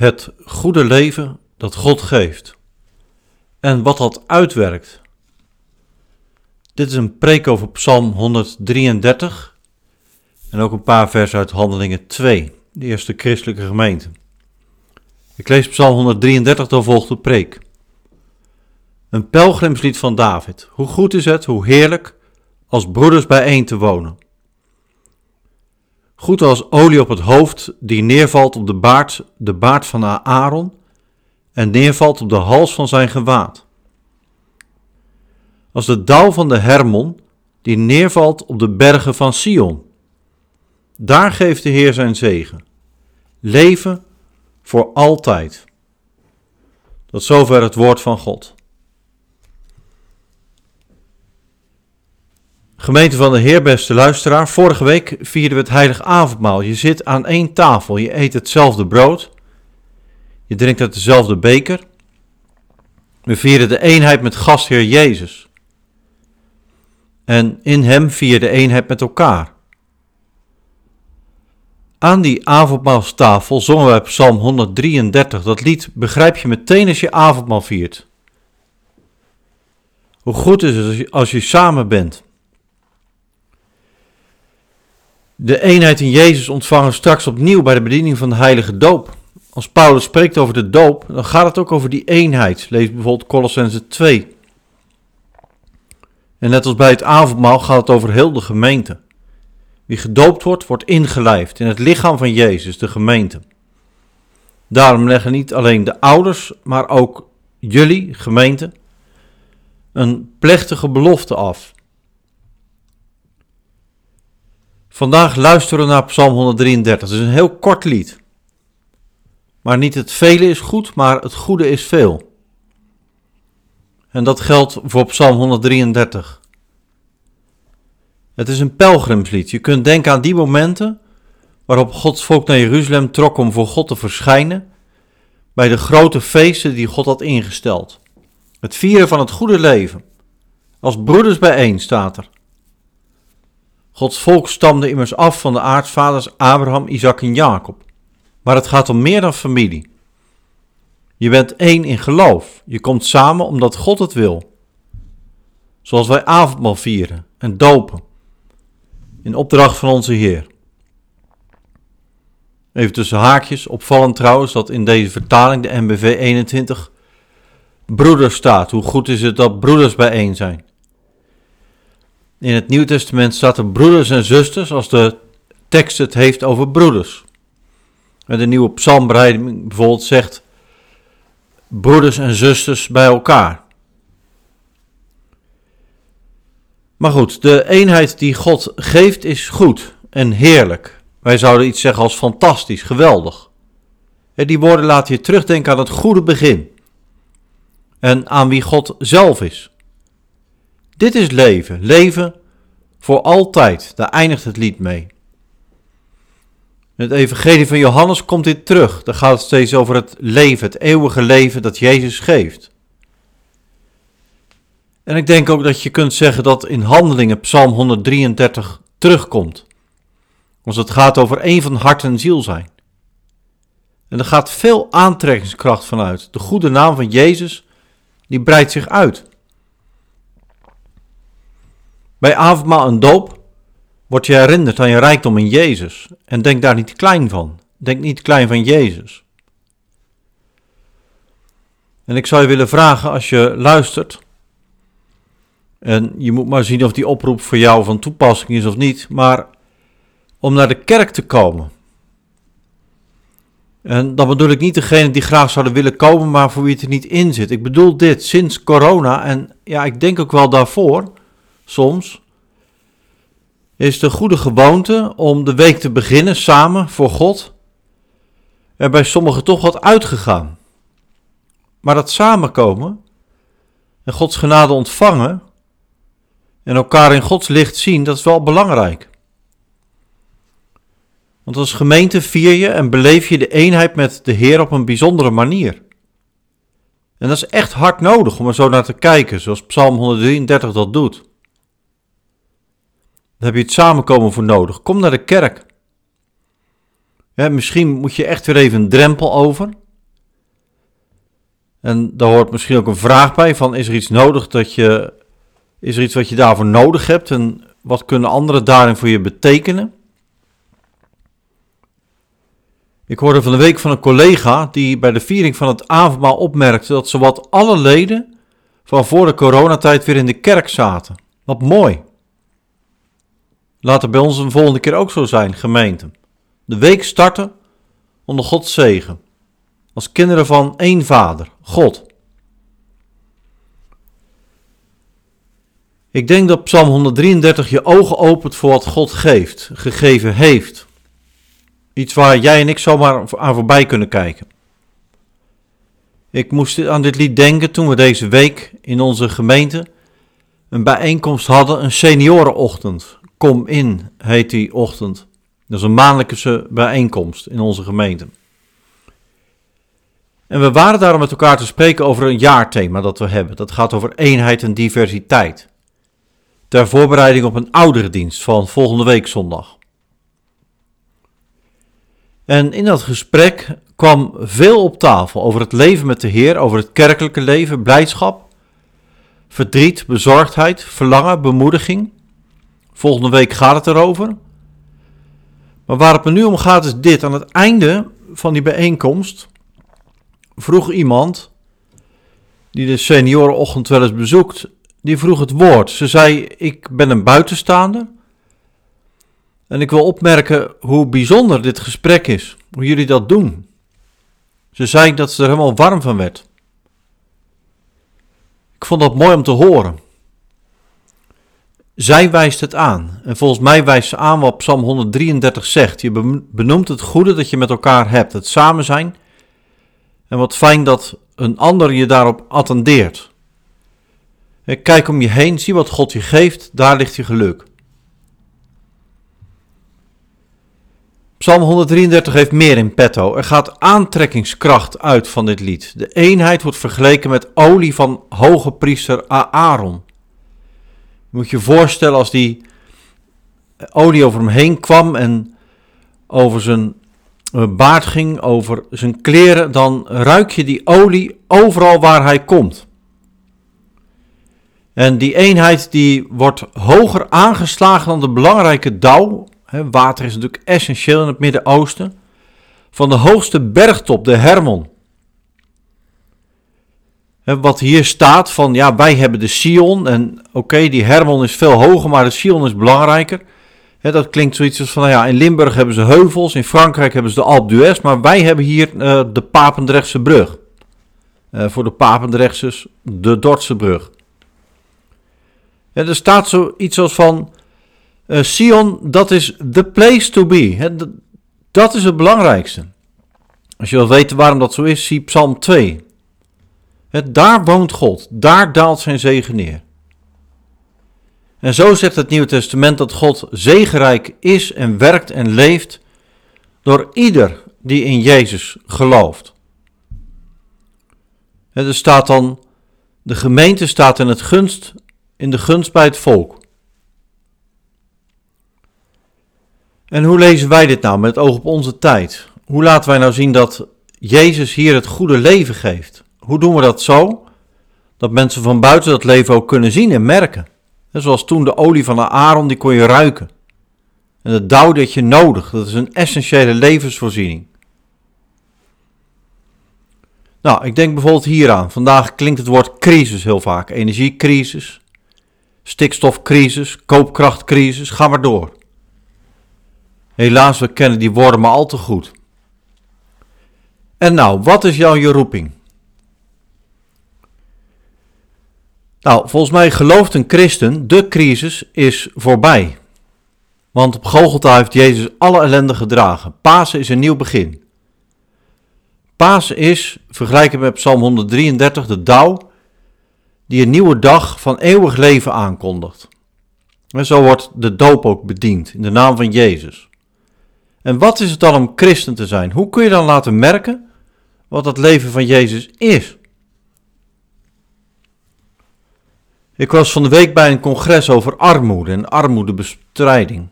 Het goede leven dat God geeft. En wat dat uitwerkt. Dit is een preek over Psalm 133 en ook een paar versen uit Handelingen 2, de eerste christelijke gemeente. Ik lees Psalm 133, dan volgt de preek. Een pelgrimslied van David. Hoe goed is het, hoe heerlijk, als broeders bijeen te wonen. Goed als olie op het hoofd die neervalt op de baard, de baard van Aaron en neervalt op de hals van zijn gewaad. Als de dauw van de Hermon die neervalt op de bergen van Sion. Daar geeft de Heer zijn zegen. Leven voor altijd. Tot zover het woord van God. Gemeente van de Heer, beste luisteraar, vorige week vierden we het heilig avondmaal. Je zit aan één tafel, je eet hetzelfde brood, je drinkt uit dezelfde beker. We vieren de eenheid met gastheer Jezus. En in hem vier de eenheid met elkaar. Aan die avondmaalstafel zongen wij Psalm 133. Dat lied begrijp je meteen als je avondmaal viert. Hoe goed is het als je, als je samen bent. De eenheid in Jezus ontvangen we straks opnieuw bij de bediening van de heilige doop. Als Paulus spreekt over de doop, dan gaat het ook over die eenheid. Lees bijvoorbeeld Colossense 2. En net als bij het avondmaal gaat het over heel de gemeente. Wie gedoopt wordt, wordt ingelijfd in het lichaam van Jezus, de gemeente. Daarom leggen niet alleen de ouders, maar ook jullie, gemeente, een plechtige belofte af. Vandaag luisteren we naar Psalm 133. Het is een heel kort lied. Maar niet het vele is goed, maar het goede is veel. En dat geldt voor Psalm 133. Het is een pelgrimslied. Je kunt denken aan die momenten waarop Gods volk naar Jeruzalem trok om voor God te verschijnen, bij de grote feesten die God had ingesteld. Het vieren van het goede leven. Als broeders bijeen staat er. Gods volk stamde immers af van de aartsvaders Abraham, Isaac en Jacob. Maar het gaat om meer dan familie. Je bent één in geloof. Je komt samen omdat God het wil. Zoals wij avondmaal vieren en dopen. In opdracht van onze Heer. Even tussen haakjes, opvallend trouwens dat in deze vertaling, de MBV 21, broeders staat. Hoe goed is het dat broeders bijeen zijn? In het Nieuw Testament staat er broeders en zusters als de tekst het heeft over broeders. En de nieuwe psalmbreiding bijvoorbeeld zegt broeders en zusters bij elkaar. Maar goed, de eenheid die God geeft is goed en heerlijk. Wij zouden iets zeggen als fantastisch, geweldig. En die woorden laten je terugdenken aan het goede begin. En aan wie God zelf is. Dit is leven, leven voor altijd. Daar eindigt het lied mee. In het Evangelie van Johannes komt dit terug. Daar gaat het steeds over het leven, het eeuwige leven dat Jezus geeft. En ik denk ook dat je kunt zeggen dat in Handelingen Psalm 133 terugkomt. Als het gaat over één van hart en ziel zijn. En er gaat veel aantrekkingskracht vanuit. De goede naam van Jezus, die breidt zich uit. Bij avondmaal en doop word je herinnerd aan je rijkdom in Jezus. En denk daar niet klein van. Denk niet klein van Jezus. En ik zou je willen vragen als je luistert. En je moet maar zien of die oproep voor jou van toepassing is of niet. Maar om naar de kerk te komen. En dan bedoel ik niet degene die graag zouden willen komen, maar voor wie het er niet in zit. Ik bedoel dit, sinds corona en ja, ik denk ook wel daarvoor, soms, is de goede gewoonte om de week te beginnen samen voor God er bij sommigen toch wat uitgegaan. Maar dat samenkomen en Gods genade ontvangen en elkaar in Gods licht zien, dat is wel belangrijk. Want als gemeente vier je en beleef je de eenheid met de Heer op een bijzondere manier. En dat is echt hard nodig om er zo naar te kijken, zoals Psalm 133 dat doet. Daar heb je het samenkomen voor nodig. Kom naar de kerk. Ja, misschien moet je echt weer even een drempel over. En daar hoort misschien ook een vraag bij van is er iets nodig dat je, is er iets wat je daarvoor nodig hebt en wat kunnen anderen daarin voor je betekenen? Ik hoorde van de week van een collega die bij de viering van het avondmaal opmerkte dat zowat alle leden van voor de coronatijd weer in de kerk zaten. Wat mooi. Laat het bij ons een volgende keer ook zo zijn, gemeente. De week starten onder Gods zegen. Als kinderen van één Vader, God. Ik denk dat Psalm 133 je ogen opent voor wat God geeft, gegeven heeft. Iets waar jij en ik zomaar aan voorbij kunnen kijken. Ik moest aan dit lied denken toen we deze week in onze gemeente een bijeenkomst hadden, een seniorenochtend. Kom in heet die ochtend. Dat is een maandelijkse bijeenkomst in onze gemeente. En we waren daar om met elkaar te spreken over een jaarthema dat we hebben. Dat gaat over eenheid en diversiteit. Ter voorbereiding op een ouderendienst van volgende week zondag. En in dat gesprek kwam veel op tafel over het leven met de Heer, over het kerkelijke leven, blijdschap, verdriet, bezorgdheid, verlangen, bemoediging. Volgende week gaat het erover. Maar waar het me nu om gaat is dit. Aan het einde van die bijeenkomst vroeg iemand, die de seniorenochtend wel eens bezoekt, die vroeg het woord. Ze zei, ik ben een buitenstaander. En ik wil opmerken hoe bijzonder dit gesprek is, hoe jullie dat doen. Ze zei dat ze er helemaal warm van werd. Ik vond dat mooi om te horen. Zij wijst het aan. En volgens mij wijst ze aan wat Psalm 133 zegt. Je benoemt het goede dat je met elkaar hebt, het samen zijn. En wat fijn dat een ander je daarop attendeert. Kijk om je heen, zie wat God je geeft, daar ligt je geluk. Psalm 133 heeft meer in petto. Er gaat aantrekkingskracht uit van dit lied. De eenheid wordt vergeleken met olie van hoge priester Aaron. Je moet je voorstellen als die olie over hem heen kwam en over zijn eh, baard ging, over zijn kleren, dan ruik je die olie overal waar hij komt. En die eenheid die wordt hoger aangeslagen dan de belangrijke dauw water is natuurlijk essentieel in het Midden-Oosten. Van de hoogste bergtop, de Hermon. Wat hier staat van, ja, wij hebben de Sion. En oké, die Hermon is veel hoger, maar de Sion is belangrijker. dat klinkt zoiets als van, nou ja, in Limburg hebben ze heuvels, in Frankrijk hebben ze de Alpe d'Huez, maar wij hebben hier uh, de Papendrechtse brug. Uh, voor de Papendrechtses de Dordtse brug. er staat zoiets als van, uh, Sion, dat is the place to be. dat is het belangrijkste. Als je wil weten waarom dat zo is, zie Psalm 2. Daar woont God, daar daalt zijn zegen neer. En zo zegt het Nieuwe Testament dat God zegenrijk is en werkt en leeft door ieder die in Jezus gelooft. er staat dan, de gemeente staat in, het gunst, in de gunst bij het volk. En hoe lezen wij dit nou met het oog op onze tijd? Hoe laten wij nou zien dat Jezus hier het goede leven geeft? Hoe doen we dat zo? Dat mensen van buiten dat leven ook kunnen zien en merken. Zoals toen de olie van de Aaron, die kon je ruiken. En het dauw dat je nodig, dat is een essentiële levensvoorziening. Nou, ik denk bijvoorbeeld hieraan. Vandaag klinkt het woord crisis heel vaak. Energiecrisis, stikstofcrisis, koopkrachtcrisis, ga maar door. Helaas, we kennen die woorden maar al te goed. En nou, wat is jouw je roeping? Nou, volgens mij gelooft een christen, de crisis is voorbij. Want op Golgotha heeft Jezus alle ellende gedragen. Pasen is een nieuw begin. Pasen is, vergelijken met Psalm 133, de dauw die een nieuwe dag van eeuwig leven aankondigt. En zo wordt de doop ook bediend in de naam van Jezus. En wat is het dan om christen te zijn? Hoe kun je dan laten merken wat het leven van Jezus is? Ik was van de week bij een congres over armoede en armoedebestrijding.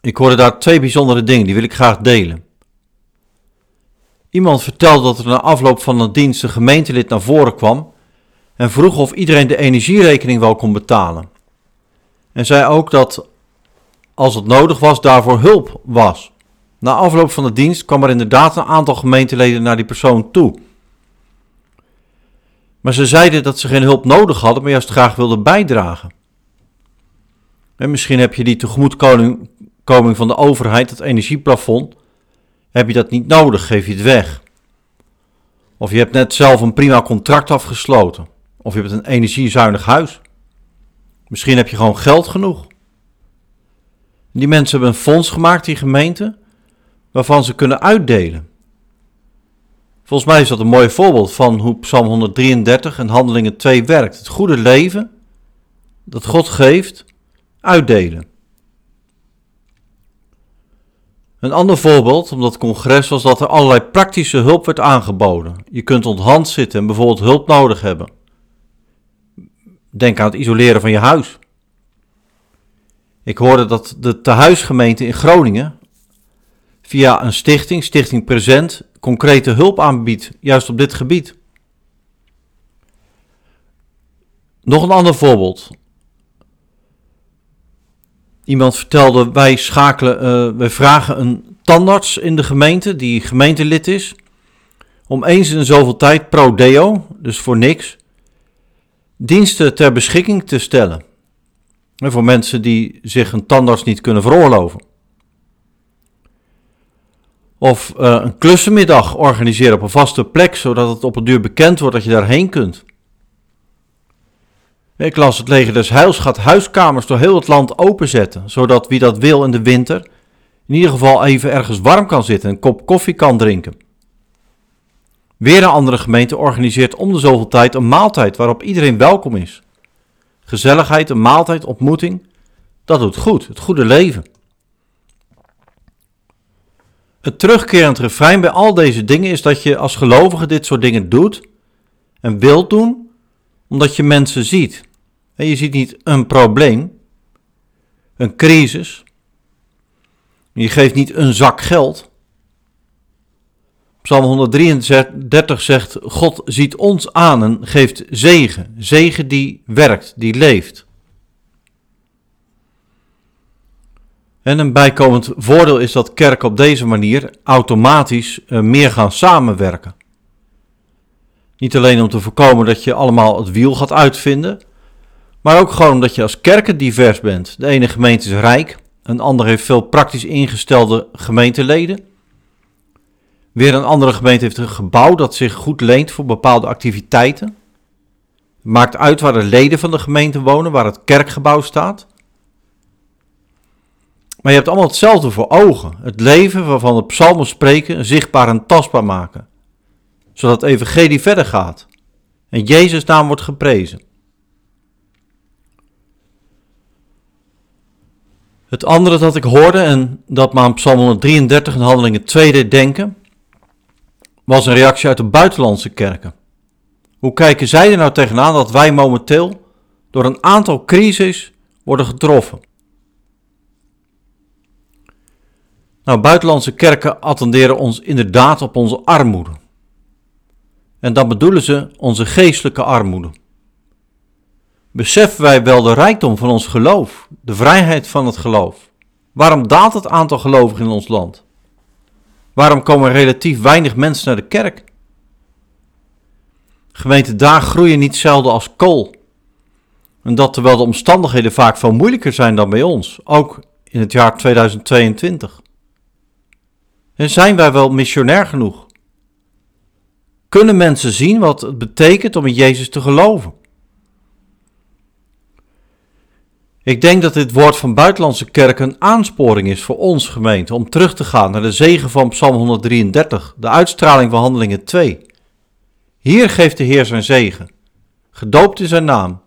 Ik hoorde daar twee bijzondere dingen, die wil ik graag delen. Iemand vertelde dat er na afloop van een dienst een gemeentelid naar voren kwam en vroeg of iedereen de energierekening wel kon betalen. En zei ook dat als het nodig was, daarvoor hulp was. Na afloop van de dienst kwam er inderdaad een aantal gemeenteleden naar die persoon toe. Maar ze zeiden dat ze geen hulp nodig hadden, maar juist graag wilden bijdragen. En misschien heb je die tegemoetkoming van de overheid, het energieplafond, heb je dat niet nodig, geef je het weg. Of je hebt net zelf een prima contract afgesloten. Of je hebt een energiezuinig huis. Misschien heb je gewoon geld genoeg. Die mensen hebben een fonds gemaakt, die gemeente, waarvan ze kunnen uitdelen. Volgens mij is dat een mooi voorbeeld van hoe Psalm 133 en Handelingen 2 werkt. Het goede leven dat God geeft, uitdelen. Een ander voorbeeld om dat congres was dat er allerlei praktische hulp werd aangeboden. Je kunt onthand zitten en bijvoorbeeld hulp nodig hebben. Denk aan het isoleren van je huis. Ik hoorde dat de tehuisgemeente in Groningen via een stichting, Stichting Present, concrete hulp aanbiedt, juist op dit gebied. Nog een ander voorbeeld. Iemand vertelde, wij schakelen, uh, wij vragen een tandarts in de gemeente, die gemeentelid is, om eens in zoveel tijd pro deo, dus voor niks, diensten ter beschikking te stellen. En voor mensen die zich een tandarts niet kunnen veroorloven. Of uh, een klussenmiddag organiseren op een vaste plek, zodat het op een duur bekend wordt dat je daarheen kunt. Ik las het leger des Heils gaat huiskamers door heel het land openzetten, zodat wie dat wil in de winter in ieder geval even ergens warm kan zitten en een kop koffie kan drinken. Weer een andere gemeente organiseert om de zoveel tijd een maaltijd waarop iedereen welkom is. Gezelligheid, een maaltijd, ontmoeting, dat doet goed, het goede leven. Het terugkerend refrein bij al deze dingen is dat je als gelovige dit soort dingen doet en wilt doen, omdat je mensen ziet. En je ziet niet een probleem, een crisis. Je geeft niet een zak geld. Psalm 133 zegt: God ziet ons aan en geeft zegen. Zegen die werkt, die leeft. En een bijkomend voordeel is dat kerken op deze manier automatisch eh, meer gaan samenwerken. Niet alleen om te voorkomen dat je allemaal het wiel gaat uitvinden, maar ook gewoon omdat je als kerken divers bent. De ene gemeente is rijk, een andere heeft veel praktisch ingestelde gemeenteleden. Weer een andere gemeente heeft een gebouw dat zich goed leent voor bepaalde activiteiten. Maakt uit waar de leden van de gemeente wonen, waar het kerkgebouw staat. Maar je hebt allemaal hetzelfde voor ogen. Het leven waarvan de psalmen spreken zichtbaar en tastbaar maken. Zodat het evangelie verder gaat. En Jezus naam wordt geprezen. Het andere dat ik hoorde en dat me aan Psalm 133 en Handelingen 2 deed denken, was een reactie uit de buitenlandse kerken. Hoe kijken zij er nou tegenaan dat wij momenteel door een aantal crises worden getroffen? Nou, buitenlandse kerken attenderen ons inderdaad op onze armoede. En dan bedoelen ze onze geestelijke armoede. Beseffen wij wel de rijkdom van ons geloof, de vrijheid van het geloof? Waarom daalt het aantal gelovigen in ons land? Waarom komen relatief weinig mensen naar de kerk? Gemeente, daar groeien niet zelden als kool. En dat terwijl de omstandigheden vaak veel moeilijker zijn dan bij ons, ook in het jaar 2022. En zijn wij wel missionair genoeg? Kunnen mensen zien wat het betekent om in Jezus te geloven? Ik denk dat dit woord van buitenlandse kerken een aansporing is voor ons gemeente om terug te gaan naar de zegen van Psalm 133, de uitstraling van Handelingen 2. Hier geeft de Heer zijn zegen, gedoopt in zijn naam,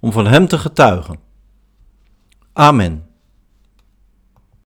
om van Hem te getuigen. Amen.